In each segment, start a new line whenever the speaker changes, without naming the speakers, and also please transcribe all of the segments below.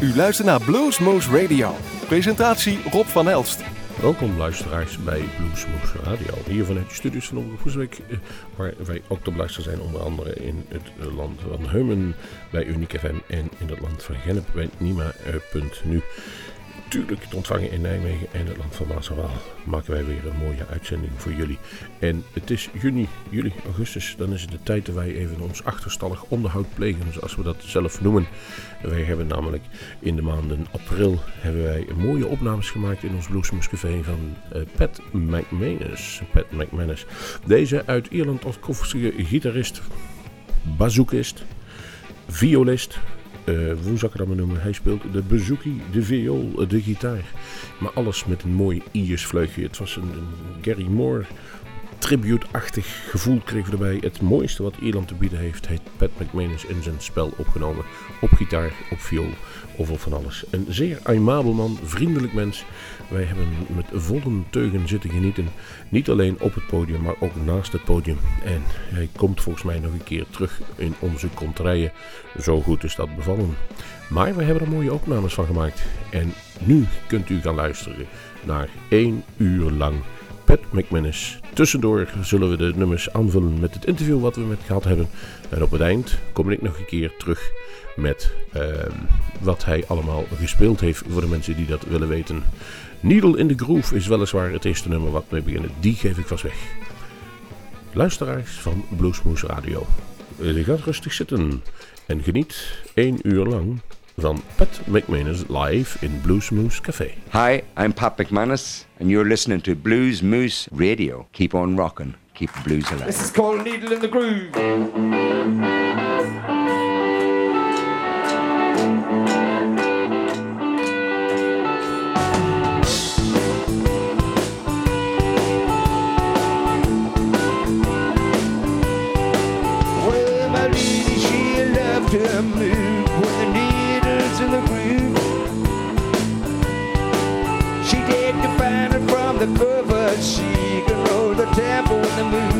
U luistert naar Bluesmoose Radio. Presentatie Rob van Elst.
Welkom luisteraars bij Bluesmoose Radio. Hier vanuit de studios van Omroep eh, waar wij ook te beluisteren zijn onder andere in het land van Heumen bij Unique FM en in het land van Gennep bij Nima.nu natuurlijk te ontvangen in Nijmegen en het land van Maas maken wij weer een mooie uitzending voor jullie. En het is juni, juli, augustus, dan is het de tijd dat wij even ons achterstallig onderhoud plegen, zoals we dat zelf noemen. Wij hebben namelijk in de maanden april hebben wij mooie opnames gemaakt in ons Bluesmoes Café van uh, Pat McManus. Pat McManus. Deze uit Ierland afkomstige gitarist, bazoekist, violist, uh, hoe zou ik het maar noemen? Hij speelt de bouzouki, de viool, de gitaar. Maar alles met een mooi Iers vleugje. Het was een, een Gary Moore tribute-achtig gevoel kregen we erbij. Het mooiste wat Ierland te bieden heeft, heeft Pat McManus in zijn spel opgenomen. Op gitaar, op viool of van alles. Een zeer aimabel man, vriendelijk mens. Wij hebben met volle teugen zitten genieten. Niet alleen op het podium, maar ook naast het podium. En hij komt volgens mij nog een keer terug in onze konterijen. Zo goed is dat bevallen. Maar we hebben er mooie opnames van gemaakt. En nu kunt u gaan luisteren naar één uur lang Pat McManus. Tussendoor zullen we de nummers aanvullen met het interview wat we met gehad hebben. En op het eind kom ik nog een keer terug met uh, wat hij allemaal gespeeld heeft voor de mensen die dat willen weten. Needle in the Groove is weliswaar het eerste nummer wat mee beginnen. Die geef ik vast weg. Luisteraars van Bluesmoose Radio. Je rustig zitten en geniet één uur lang van Pat McManus live in Blues Moose Cafe.
Hi, I'm Pat McManus, and you're listening to Blues Moose Radio. Keep on rocking, keep the blues alive.
This is called Needle in the Groove. The mood.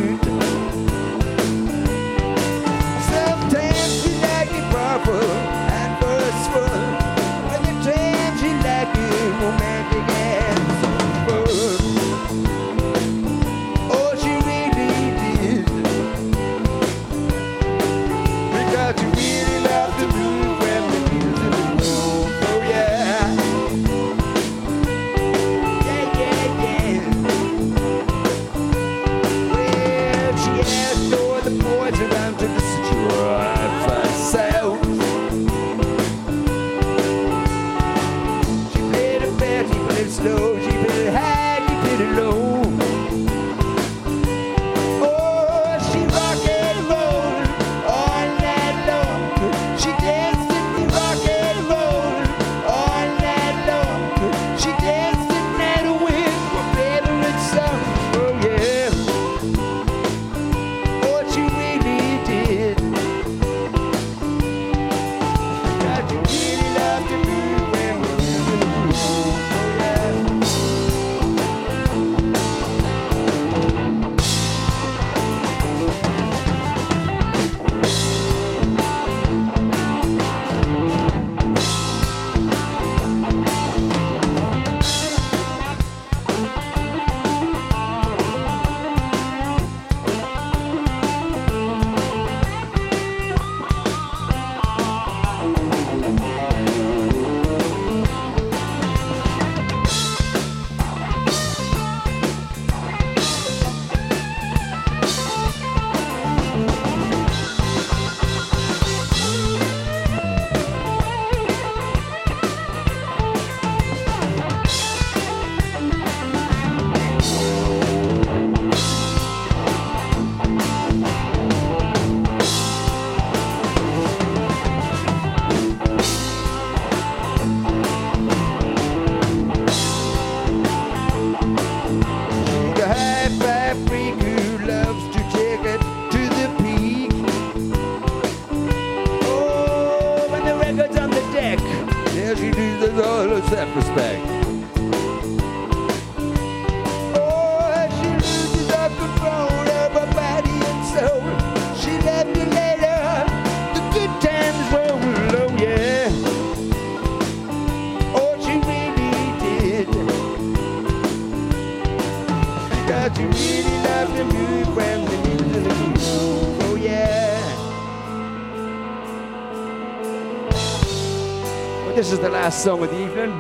This is the last song of the evening.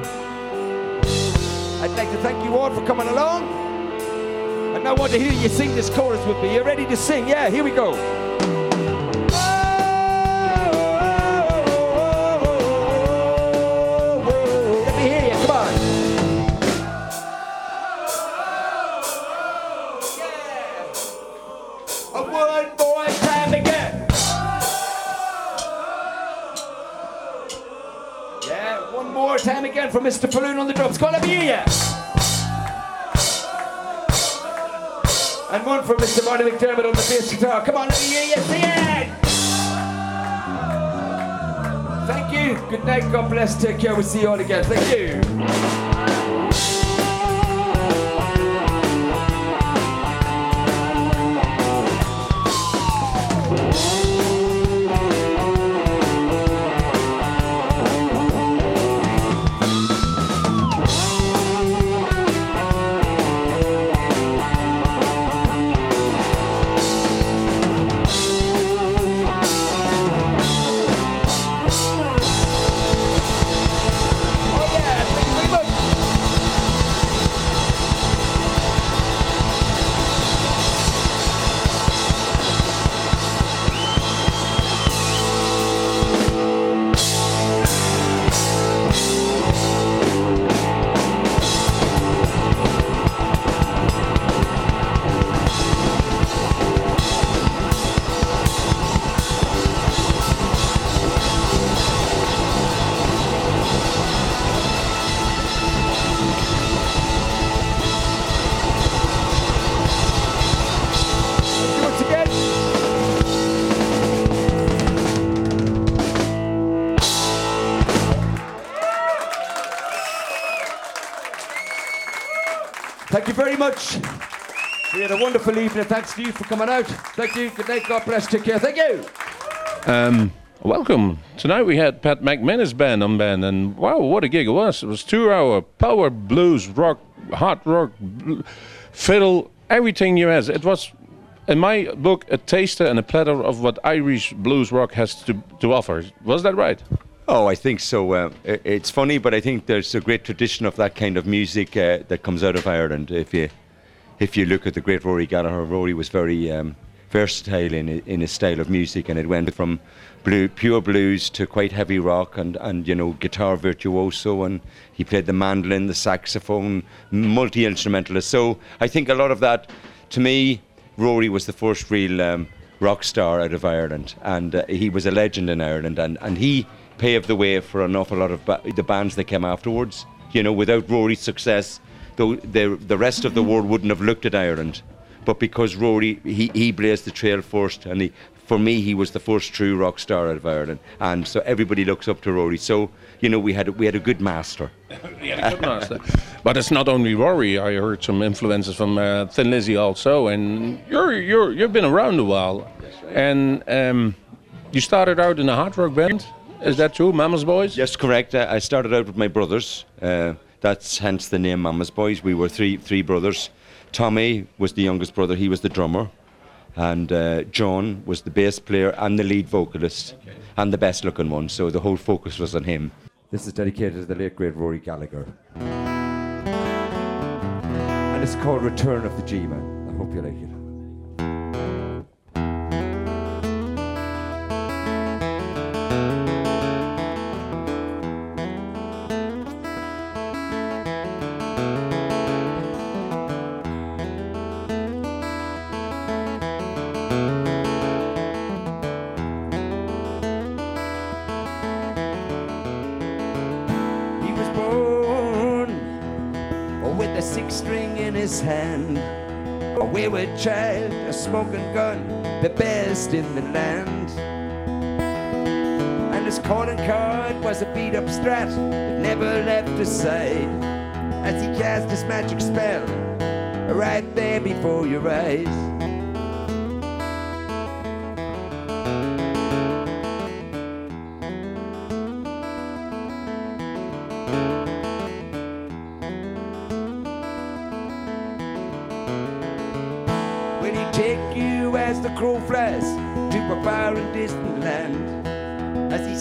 I'd like to thank you all for coming along. And I want to hear you sing this chorus with me. You ready to sing? Yeah, here we go. And one for Mr. Marty McDermott on the bass guitar. Come on, let me hear you sing it. Thank you. Good night. God bless. Take care. We'll see you all again. Thank you. Thank you very much. We had a wonderful evening. Thanks to you for coming out. Thank you. Good night. God bless. Take care. Thank you.
Um, welcome. Tonight we had Pat McManus band on band, and wow, what a gig it was! It was two-hour power blues, rock, hard rock, bl- fiddle, everything you has. It was, in my book, a taster and a platter of what Irish blues rock has to to offer. Was that right?
Oh, I think so. Uh, it's funny, but I think there's a great tradition of that kind of music uh, that comes out of Ireland. If you if you look at the great Rory Gallagher, Rory was very um, versatile in in his style of music, and it went from blue, pure blues to quite heavy rock, and and you know guitar virtuoso, and he played the mandolin, the saxophone, multi instrumentalist. So I think a lot of that, to me, Rory was the first real um, rock star out of Ireland, and uh, he was a legend in Ireland, and, and he paved the way for an awful lot of ba- the bands that came afterwards. You know, without Rory's success, the, the the rest of the world wouldn't have looked at Ireland, but because Rory he, he blazed the trail first, and he, for me he was the first true rock star out of Ireland, and so everybody looks up to Rory. So you know we had a, we had a good master.
Good master. But it's not only Rory. I heard some influences from uh, Thin Lizzy also, and you're you're you've been around a while, and um, you started out in a hard rock band. Is that true, Mama's Boys?
Yes, correct. Uh, I started out with my brothers. Uh, that's hence the name Mama's Boys. We were three three brothers. Tommy was the youngest brother. He was the drummer, and uh, John was the bass player and the lead vocalist, and the best looking one. So the whole focus was on him. This is dedicated to the late great Rory Gallagher, and it's called Return of the G-Man. I hope you like it.
Smoking gun, the best in the land. And his calling card was a beat up strat that never left his side. As he cast his magic spell right there before your eyes.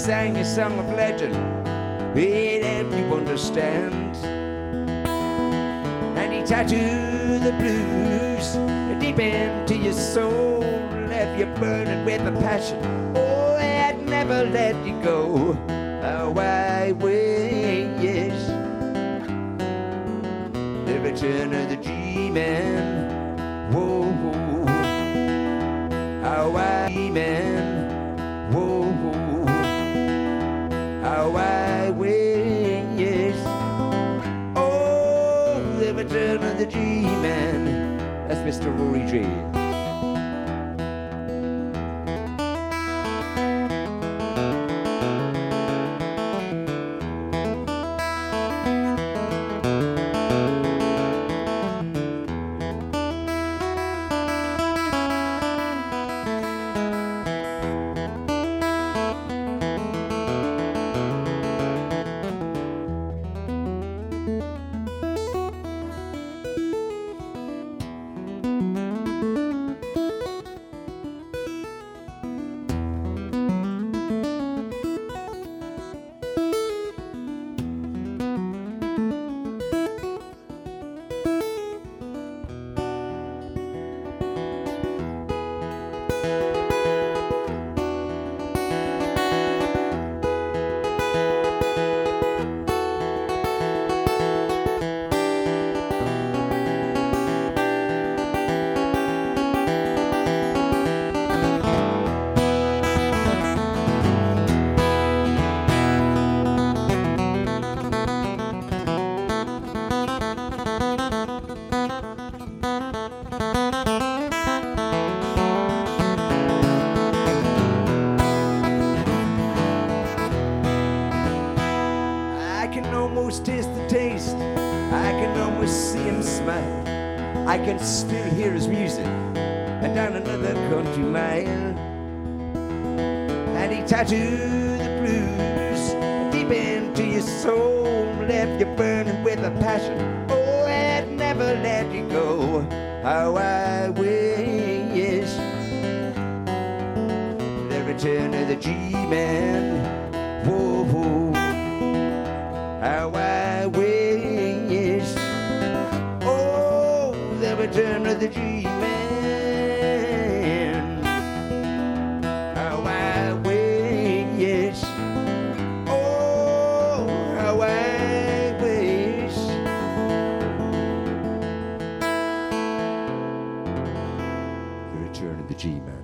Sang a song of legend it help you understand. And he tattooed the blues deep into your soul, left you burning with a passion. Oh, I'd never let you go. Oh, I wish the return of the J. can still hear his music and down another country mile. And he tattooed the blues deep into your soul, left you burning with a passion. Oh, I'd never let you go. How I wish the return of the G-Man. The G-Man. How I wish. Oh, how I wish. The return of the G-Man.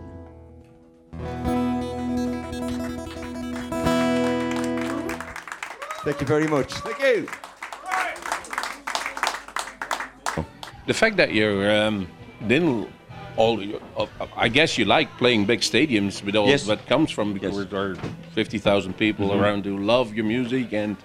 Thank you very much. Thank you.
The fact that you're um, didn't all, uh, I guess you like playing big stadiums with all
Yes.
that comes from because
Yes.
there are 50,000 people around who love your music and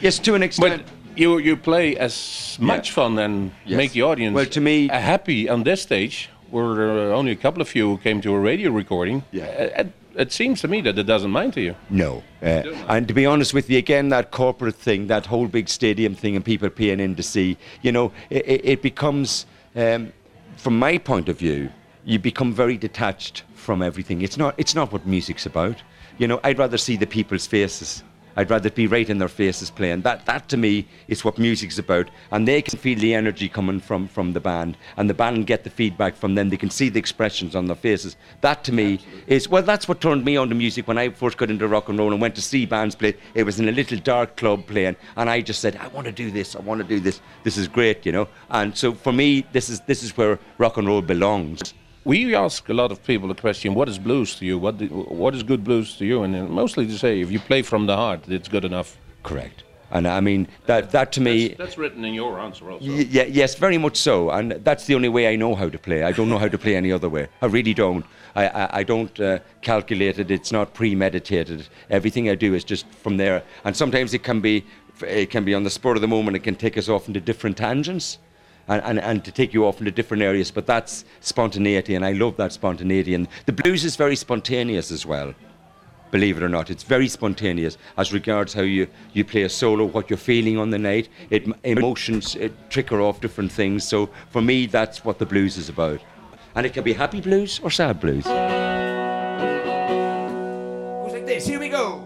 Yes, to an extent but
you you play as much fun and
Yes.
make the audience
Well, to me-
uh, happy on this stage where are only a couple of you who came to a radio recording.
Yeah.
Uh, It, seems to me that it doesn't mind to you.
No. Uh, and to be honest with you, again, that corporate thing, that whole big stadium thing, and people paying in to see, you know, it, it, it becomes, um, from my point of view, you become very detached from everything. It's not, it's not what music's about. You know, I'd rather see the people's faces. I'd rather be right in their faces playing. That, that to me is what music's about. And they can feel the energy coming from, from the band. And the band get the feedback from them. They can see the expressions on their faces. That to me is, well, that's what turned me on to music when I first got into rock and roll and went to see bands play. It was in a little dark club playing. And I just said, I want to do this. I want to do this. This is great, you know. And so for me, this is, this is where rock and roll belongs.
We ask a lot of people the question, "What is blues to you? What do, what is good blues to you?" And mostly they say, "If you play from the heart, it's good enough."
Correct. And I mean, that, that to me.
That's, that's written in your answer also.
Y- yeah, yes, very much so, and that's the only way I know how to play. I don't know how to play any other way. I really don't. I, I, I don't uh, calculate it. It's not premeditated. Everything I do is just from there. And sometimes it can be, it can be on the spur of the moment. It can take us off into different tangents, and, and, and to take you off into different areas. But that's spontaneity, and I love that spontaneity. And the blues is very spontaneous as well believe it or not. It's very spontaneous as regards how you, you play a solo, what you're feeling on the night. It, emotions it trigger off different things. So for me, that's what the blues is about. And it can be happy blues or sad blues.
Goes like this. Here we go.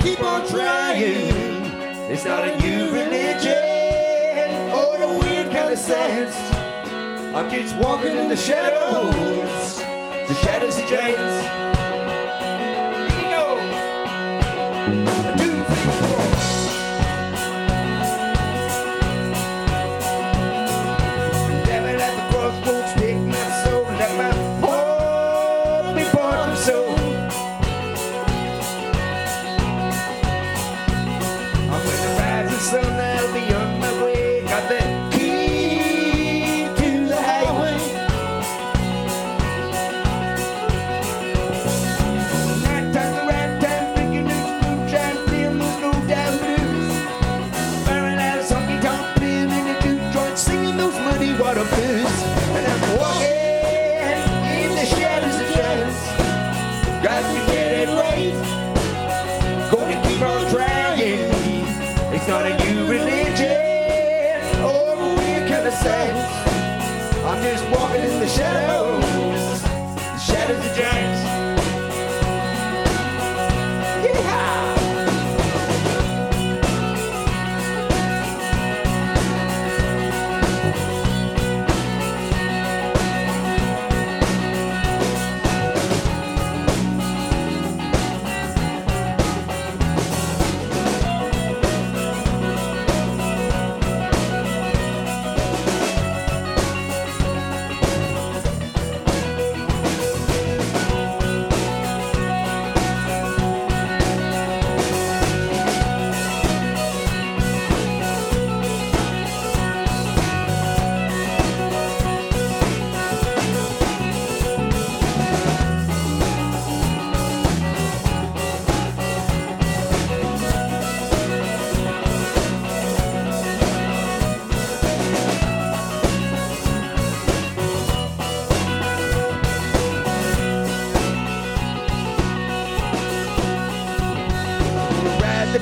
Keep on trying. It's not a new religion or a weird kind of sense. I'm just walking in the shadows, the shadows of jazz.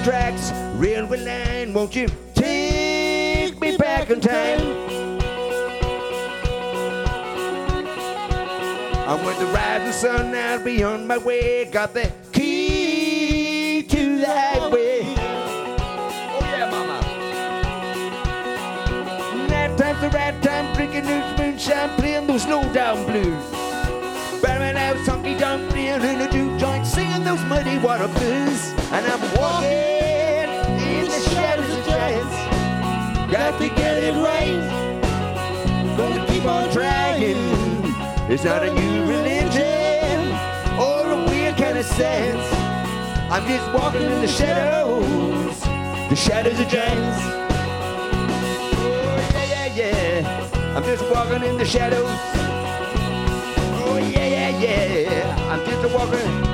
Tracks, railway line. Won't you take me back in time? I'm with the rising sun, I'll be on my way. Got the key to the highway. Oh yeah, mama. Night time's the right time, drinking loose moonshine, playing those low down blues. Barrel out, honky tonk, singing those muddy water blues. And I'm walking in the shadows of giants. Got to get it right. Gonna keep on trying. It's not a new religion or a weird kind of sense. I'm just walking in the shadows, the shadows of giants. Oh yeah, yeah, yeah. I'm just walking in the shadows. Oh yeah, yeah, yeah. I'm just walking.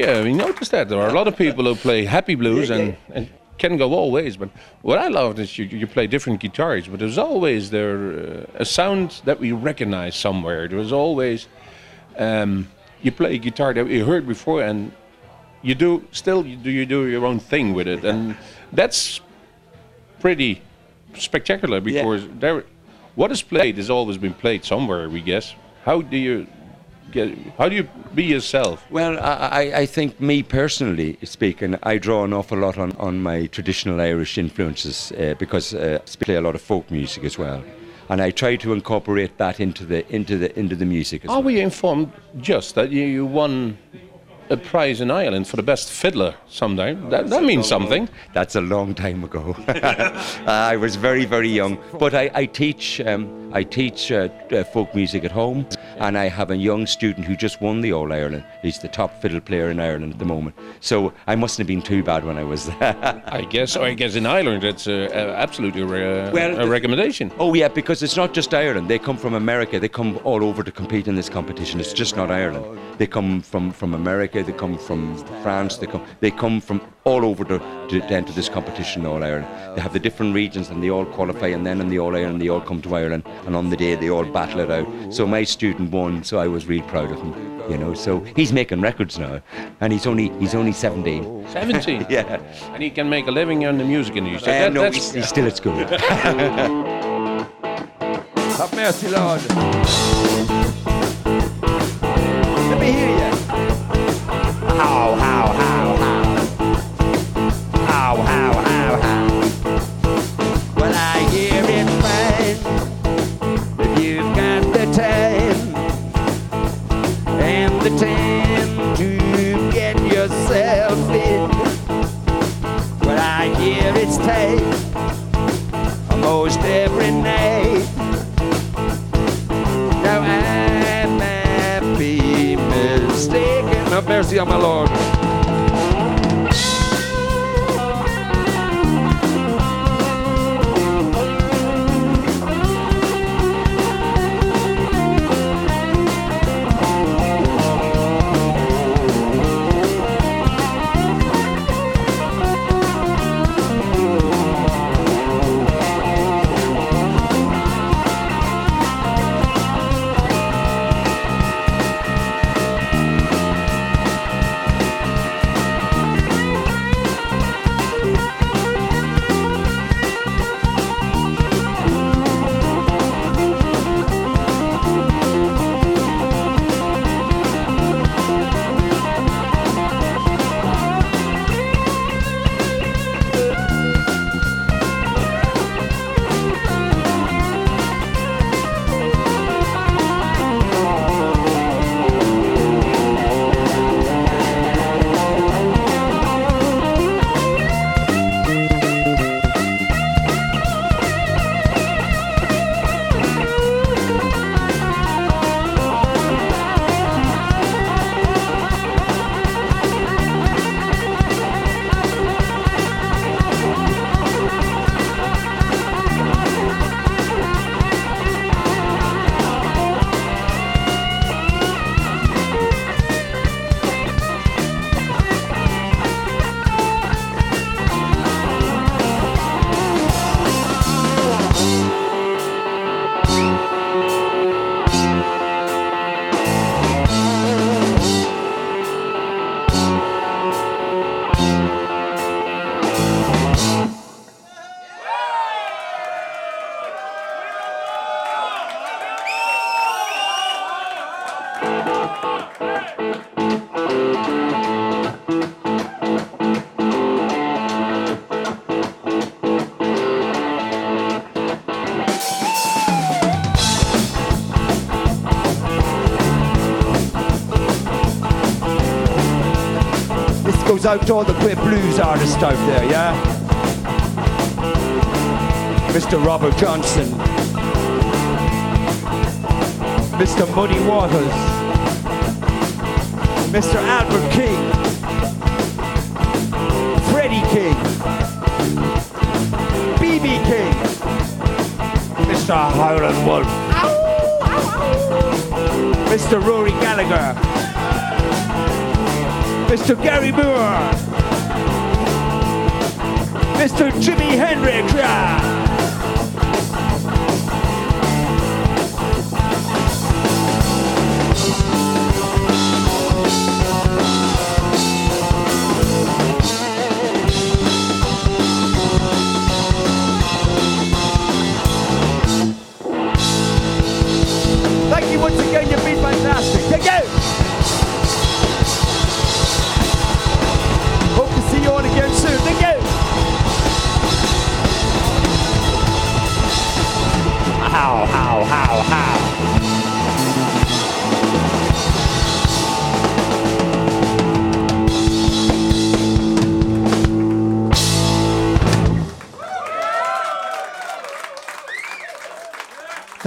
We uh, we noticed that there are a lot of people who play happy blues and, and can go all ways. But what I loved is you, you play different guitars, but there's always there uh, a sound that we recognize somewhere. There was always um, you play a guitar that we heard before, and you do still you do you do your own thing with it, and that's pretty spectacular because there what is played has always been played somewhere. We guess. How do you get? How do you be yourself?
Well, I, I- I think me personally speaking, I draw an awful lot on, on my traditional Irish influences uh, because uh, I play a lot of folk music as well, and I try to incorporate that into the into the into the music. As
Are
well.
we informed just that you, you won a prize in Ireland for the best fiddler someday. that that means something.
That's a long time ago. I was very, very young, but I, I teach. Um, I teach uh, uh, folk music at home, and I have a young student who just won the All Ireland. He's the top fiddle player in Ireland at the moment. So I mustn't have been too bad when I was there.
I guess. I guess in Ireland, it's uh, absolutely a,
Well,
a recommendation.
Oh yeah, because it's not just Ireland. They come from America. They come all over to compete in this competition. It's just not Ireland. They come from, from America. They come from France. They come they come from all over to, to, to enter this competition. in All Ireland. They have the different regions, and they all qualify. And then in the All Ireland, they all come to Ireland. And on the day, they all battle it out. So my student won. So I was really proud of him. You know. So he's making records now, and he's only he's only 17.
17.
Yeah.
And he can make a living on the music industry.
Uh,
That-
no, he's, he's still at school.
Have mercy, Lord. Let me hear you. Have mercy goes out to all the great blues artists out there, yeah? Mr. Robert Johnson. Mr. Muddy Waters. Mr. Albert King. Freddie King. BB King. Mr. Howlin' Wolf. Mr. Rory Gallagher. Mr. Gary Moore. Mr. Jimi Hendrix. yeah.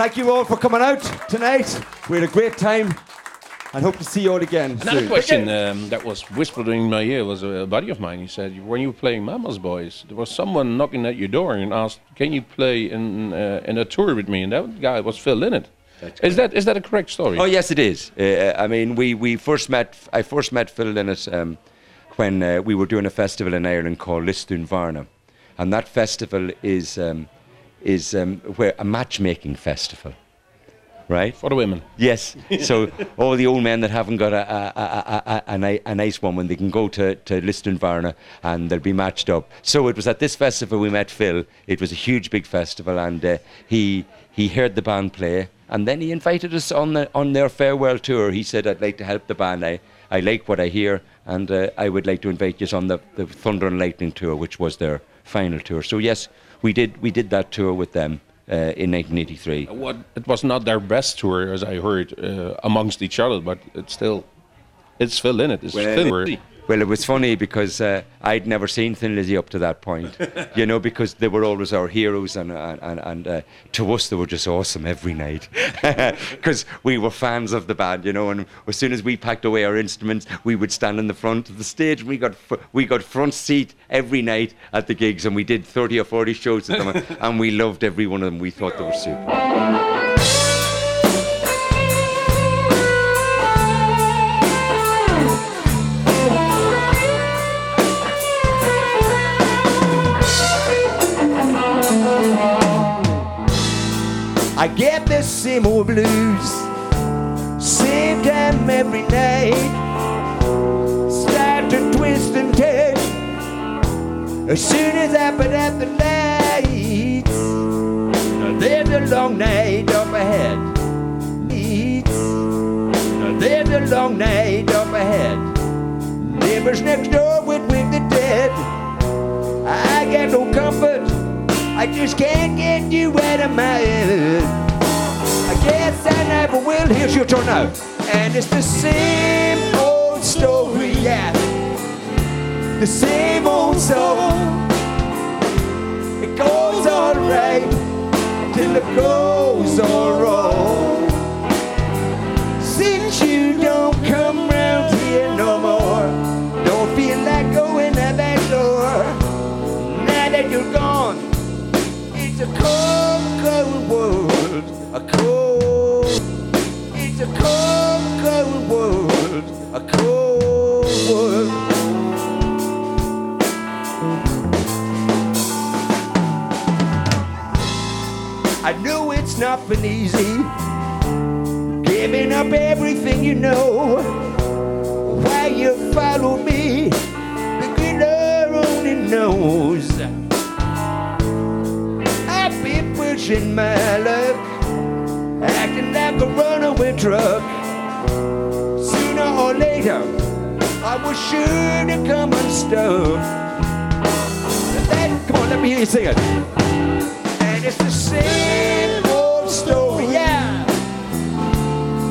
Thank you all for coming out tonight. We had a great time and hope to see you all again
Another
soon.
question um, that was whispered in my ear was a buddy of mine. He said, when you were playing Mama's Boys, there was someone knocking at your door and asked, "Can you play in uh, in a tour with me?" And that guy was Phil Lynott. Is that is that a correct story?
Oh yes, it is. Uh, I mean, we, we first met. I first met Phil Lynott um, when uh, we were doing a festival in Ireland called Lisdoonvarna, and that festival is um, is um, where a matchmaking festival, right?
For the women.
Yes. So all the old men that haven't got a, a, a, a, a, a nice woman, they can go to, to Lisdoonvarna and they'll be matched up. So it was at this festival we met Phil. It was a huge, big festival, and uh, he he heard the band play, and then he invited us on the on their farewell tour. He said, "I'd like to help the band. I, I like what I hear, and uh, I would like to invite you on the, the Thunder and Lightning tour, which was their final tour." So yes, we did we did that tour with them uh, in 1983.
What it was not their best tour, as I heard, uh, amongst each other, but it's still it's Phil Lynott. It's
Well,
Phil
it-
Lynott.
Well, it was funny because uh, I'd never seen Thin Lizzy up to that point, you know, because they were always our heroes, and and and, uh, to us they were just awesome every night, because we were fans of the band, you know. And as soon as we packed away our instruments, we would stand in the front of the stage. We got we got front seat every night at the gigs, and we did thirty or forty shows with them, and we loved every one of them. We thought they were super.
Same old blues, same time every night. Start to twist and turn as soon as I put out the lights. There's a long night up ahead. There's a long night up ahead. Neighbors next door would wake the dead. I got no comfort. I just can't get you out of my head. Guess I never will. Here's your turn now. And it's the same old story, yeah. The same old song. It goes alright till it goes all wrong. Since you don't come round here no more, don't feel like going out that door. Now that you're gone, it's a cold, cold world. A cold. Cold, world. A cold world. I know it's not been easy giving up everything you know. Why you follow me, the Lord only knows. I've been pushing my luck, like a runaway truck. Sooner or later, I was sure to come unstuck. Then, come on, let me hear you sing it. And it's the same old story, yeah.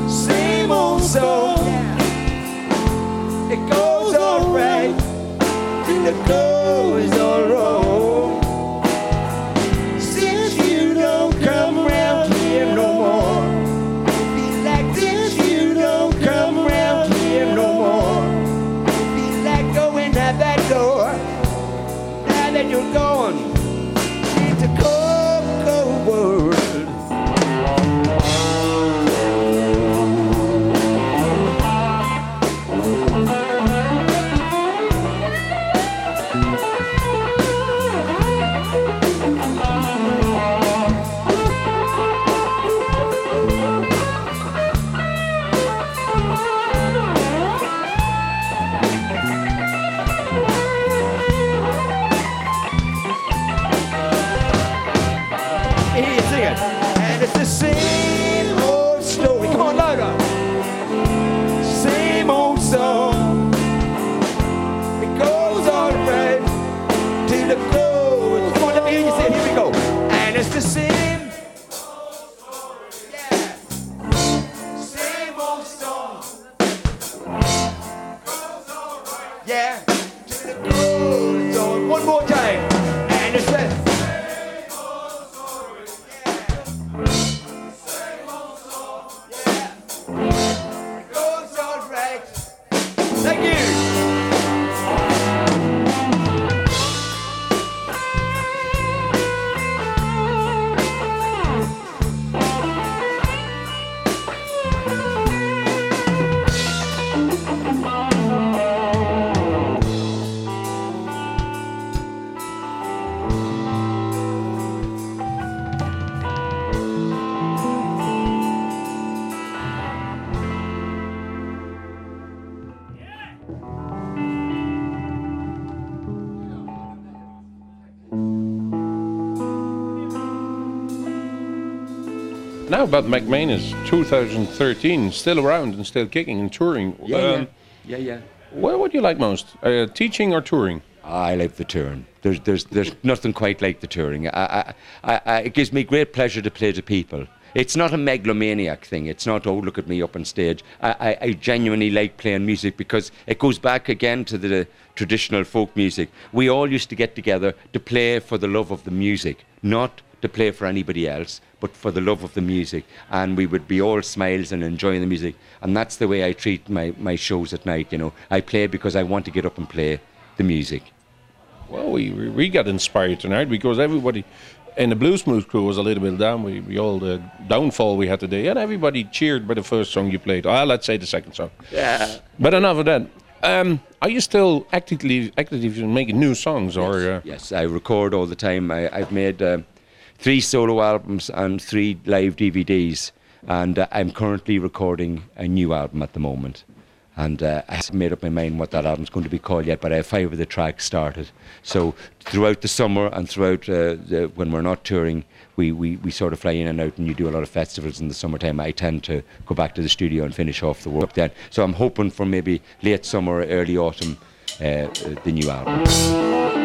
Same old song. It goes alright till it goes all wrong. Now
about McMahon is 2013, still around and still kicking and touring.
Yeah,
Um,
yeah, yeah, yeah.
What would you like most, uh, teaching or touring?
I like the touring. There's, there's, there's nothing quite like the touring. I, I, I, it gives me great pleasure to play to people. It's not a megalomaniac thing. It's not, oh, look at me up on stage. I, I, I genuinely like playing music because it goes back again to the traditional folk music. We all used to get together to play for the love of the music, not to play for anybody else, but for the love of the music. And we would be all smiles and enjoying the music. And that's the way I treat my, my shows at night, you know. I play because I want to get up and play the music.
Well, we we we got inspired tonight because everybody in the Bluesmoose crew was a little bit down. We, we all the downfall we had today, and everybody cheered by the first song you played. Ah, let's say the second song.
Yeah.
But enough of that. Um, are you still actively actively making new songs, or uh,
Yes, I record all the time. I, I've made um three solo albums and three live DVDs, and uh, I'm currently recording a new album at the moment. And uh, I haven't made up my mind what that album's going to be called yet, but I have five of the tracks started. So throughout the summer and throughout uh, the, when we're not touring, we, we, we sort of fly in and out, and you do a lot of festivals in the summertime. I tend to go back to the studio and finish off the work then. So I'm hoping for maybe late summer, early autumn, uh, the new album.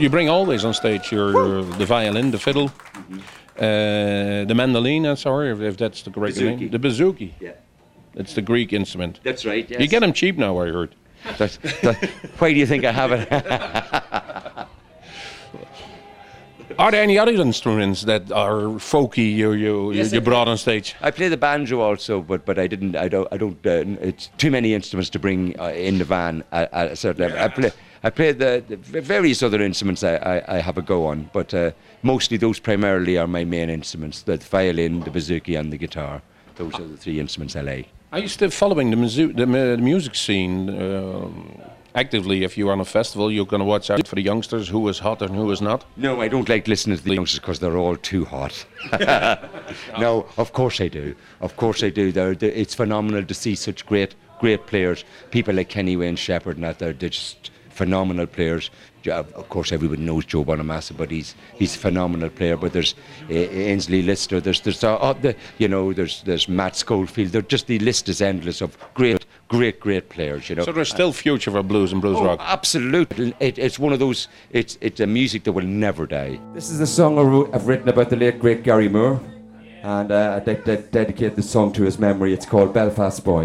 You bring all these on stage. Your the violin, the fiddle,
Mm-hmm.
uh, the mandolin. I'm sorry if, if that's the correct name. The bouzouki.
Yeah,
It's the Greek instrument.
that's right. Yes.
You get them cheap now, I heard.
Why do you think I have it?
Are there any other instruments that are folky you you,
Yes,
you, brought on stage?
I play the banjo also, but but I didn't. I don't. I don't. Uh, it's too many instruments to bring uh, in the van at, at a certain level. I play. I play the, the various other instruments I, I, I have a go on, but uh, mostly those primarily are my main instruments: the violin, the bouzouki, and the guitar. Those are the three instruments I like.
Are you still following the, musu- the, the music scene? Um actively, if you're on a festival, you're going to watch out for the youngsters, who is hot and who is not.
No, I don't like listening to the youngsters because they're all too hot. no, of course I do. Of course I do. They're, they it's phenomenal to see such great, great players. People like Kenny Wayne Shepherd and that. They're, they're just phenomenal players. Of course, everybody knows Joe Bonamassa, but he's he's a phenomenal player. But there's uh, Aynsley Lister. There's there's uh, uh, the, you know there's there's Matt Schofield. They're just the list is endless of great, great, great players. You know.
So there's still future for blues and blues
Oh,
rock.
absolutely. It, it's one of those. It's it's a music that will never die.
This is a song I wrote, I've written about the late great Gary Moore, and uh, I'd like to dedicate the song to his memory. It's called Belfast Boy.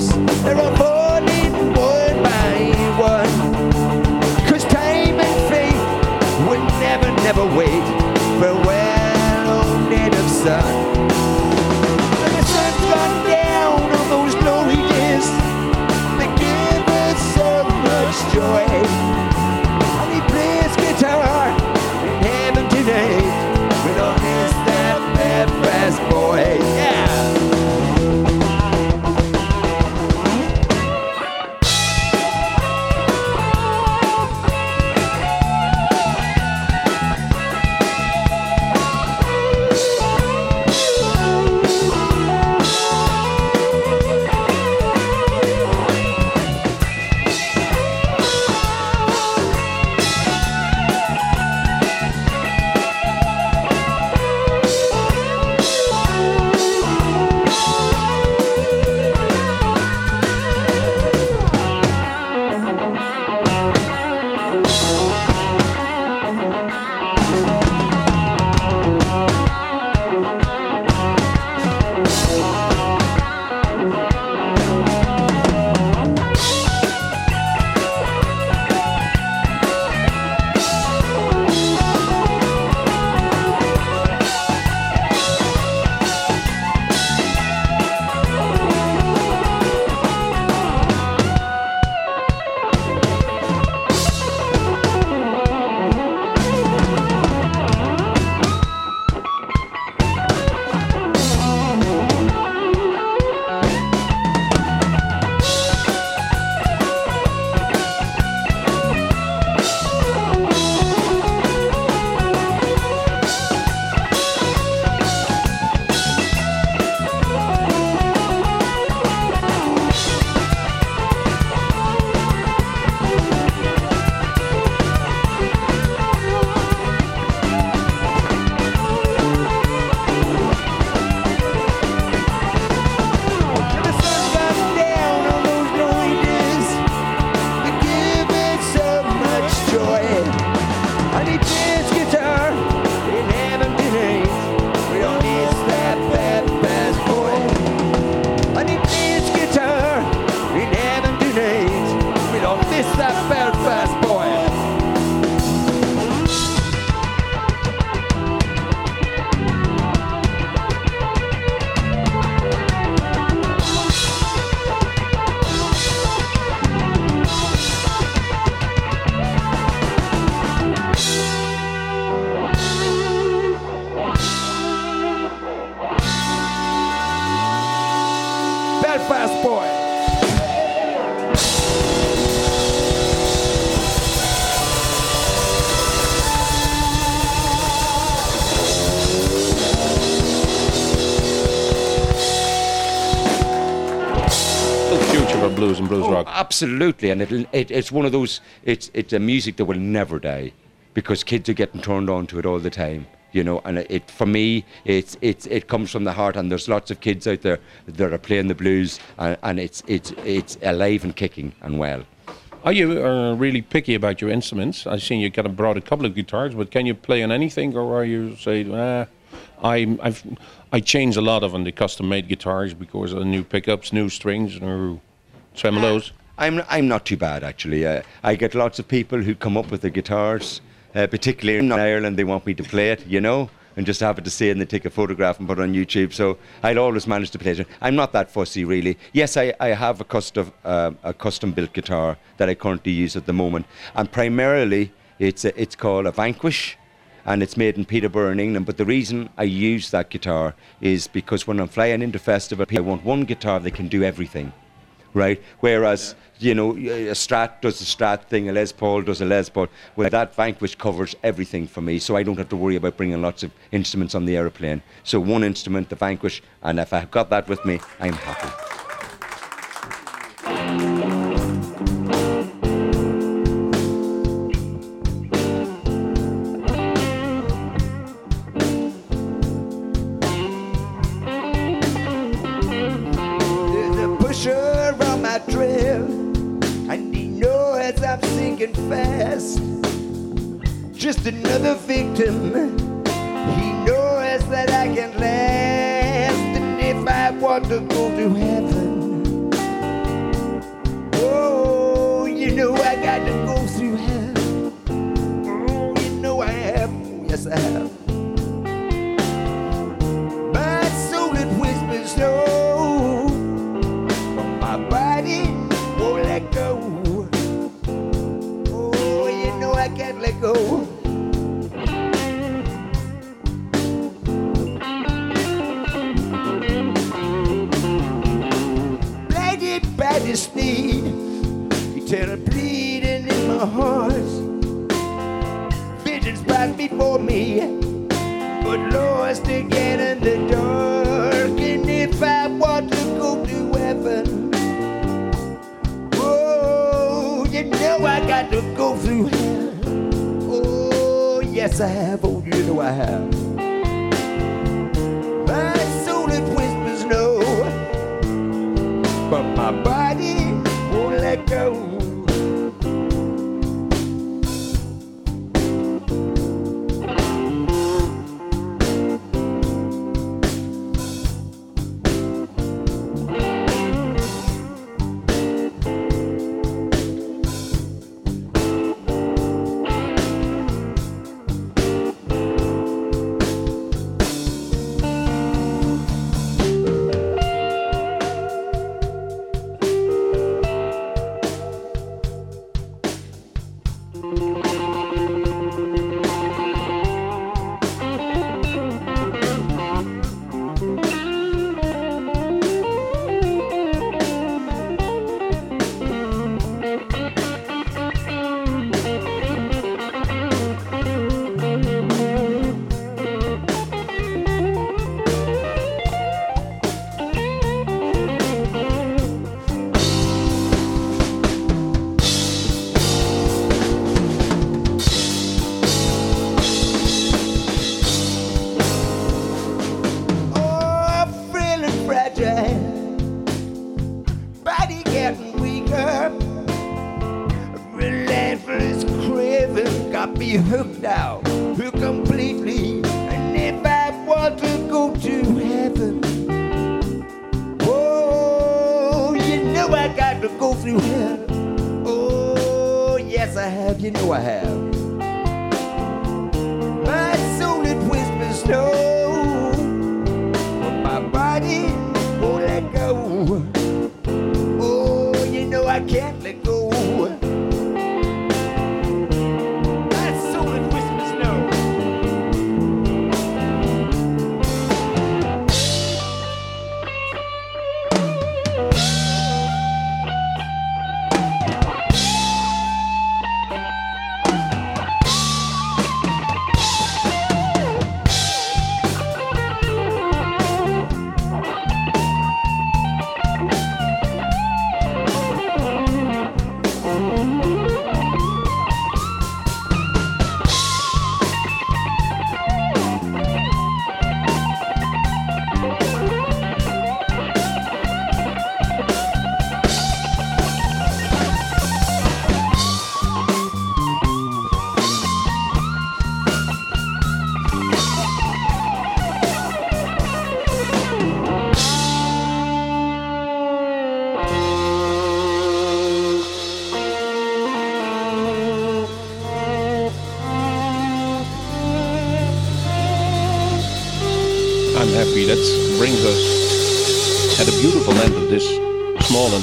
They're all
Absolutely, and it'll, it, it's one of those. It's it's a music that will never die, because kids are getting turned on to it all the time. You know, and it for me, it's it's it comes from the heart, and there's lots of kids out there that are playing the blues, and, and it's it's it's alive and kicking and well.
Are you uh, really picky about your instruments? I've seen you kind of brought a couple of guitars, but can you play on anything, or are you say, ah, I I've I change a lot of on the custom-made guitars because of new pickups, new strings, new tremolos.
I'm I'm not too bad actually. Uh, I get lots of people who come up with the guitars, uh, particularly in Ireland. They want me to play it, you know, and just have it to see, and they take a photograph and put it on YouTube. So I'll always manage to play it. I'm not that fussy really. Yes, I, I have a custom uh, a custom built guitar that I currently use at the moment, and primarily it's a, it's called a Vanquish. And it's made in Peterborough in England. But the reason I use that guitar is because when I'm flying into festival, I want one guitar that can do everything right? Whereas, you know, a Strat does a Strat thing, a Les Paul does a Les Paul. Well, that Vanquish covers everything for me, so I don't have to worry about bringing lots of instruments on the aeroplane. So one instrument, the Vanquish, and if I've got that with me, I'm happy.
Sinking fast. Just another victim. He knows that I can last, and if I want to go to heaven, oh, you know I got to go through hell. Oh, you know I have. Yes, I have. Go. Blinded by this need, eternal bleeding in my heart. Visions pass before me but lost again in the I have. Oh, you know I have. My soul it whispers no, but my body got me hooked now, hooked completely. And if I want to go to heaven, oh, you know I got to go through hell. Oh, yes I have, you know I have. My soul it whispers no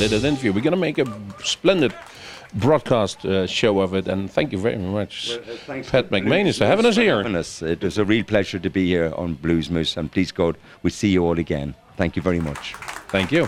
interview. We're going to make a splendid broadcast uh, show of it. And thank you very much, well, uh, Pat McManus, for having us here.
Having us. It was a real pleasure to be here on Bluesmoose. And please, God, we see you all again. Thank you very much.
Thank you.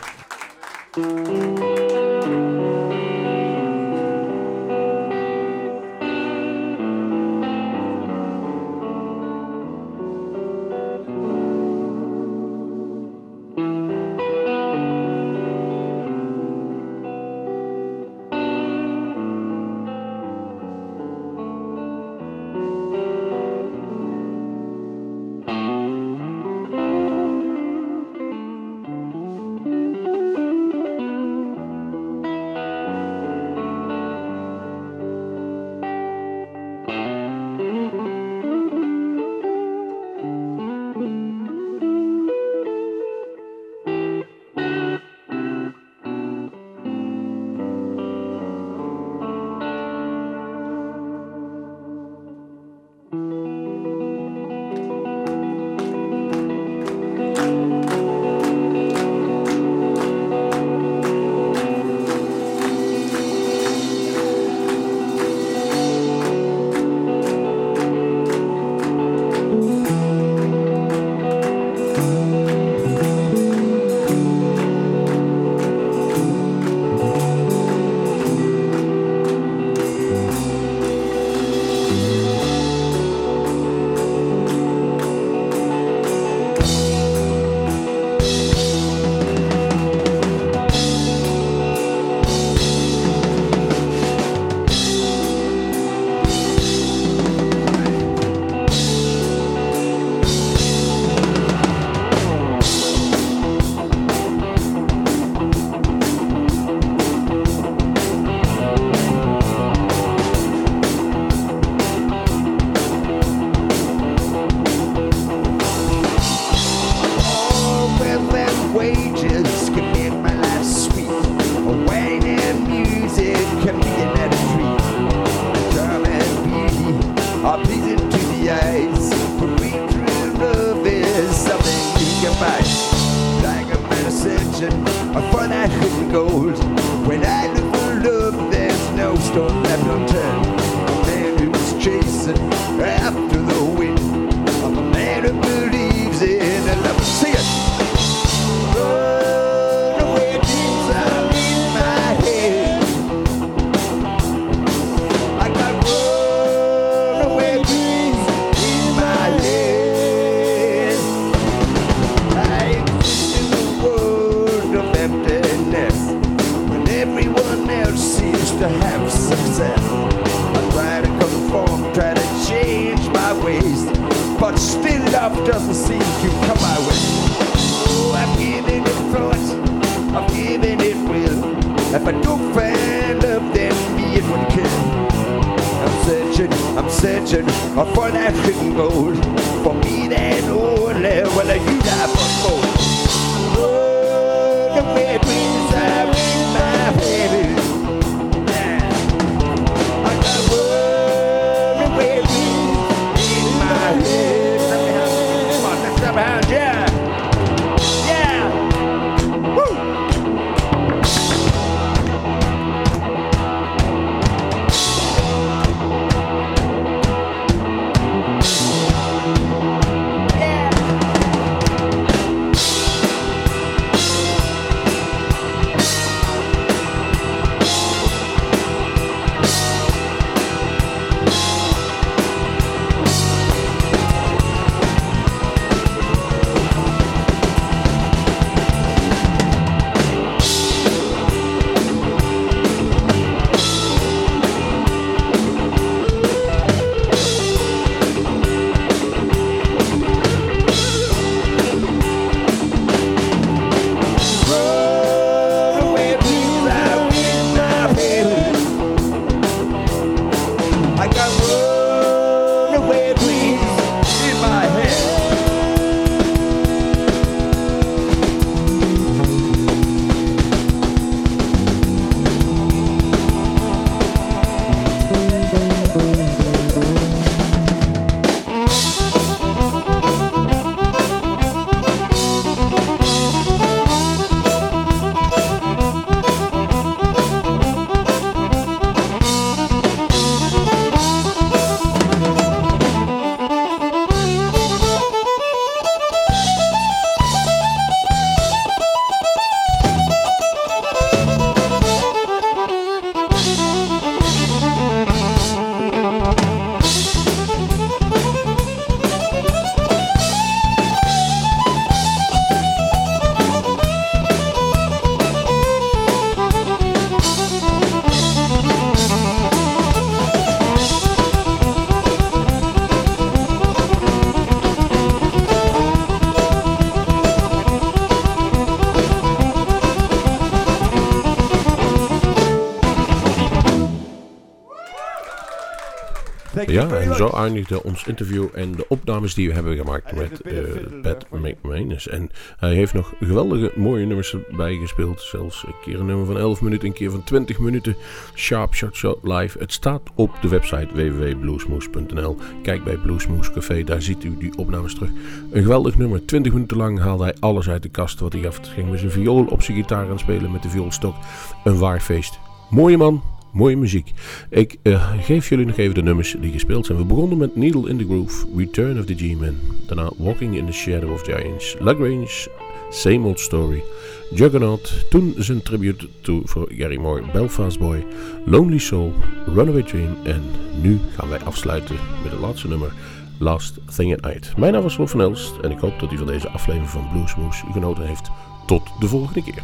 Ja, en zo eindigde ons interview en de opnames die we hebben gemaakt met eh, Pat McManus. En hij heeft nog geweldige mooie nummers erbij gespeeld. Zelfs een keer een nummer van 11 minuten, een keer van 20 minuten. Sharp Shot Shot Live. Het staat op de website www.bluesmoose.nl. Kijk bij Bluesmoose Café, daar ziet u die opnames terug. Een geweldig nummer. 20 minuten lang haalde hij alles uit de kast wat hij af. Ging met zijn viool op zijn gitaar aan spelen met de vioolstok. Een waar feest. Mooie man, Mooie muziek. Ik eh, geef jullie nog even de nummers die gespeeld zijn. We begonnen met Needle in the Groove, Return of the G-Man. Daarna Walking in the Shadow of Giants, Lagrange, Same Old Story, Juggernaut. Toen zijn tribute to, voor Gary Moore, Belfast Boy, Lonely Soul, Runaway Train. En nu gaan wij afsluiten met het laatste nummer, Last Thing at Night. Mijn naam is Rob van Elst en ik hoop dat u van deze aflevering van Bluesmoose genoten heeft. Tot de volgende keer.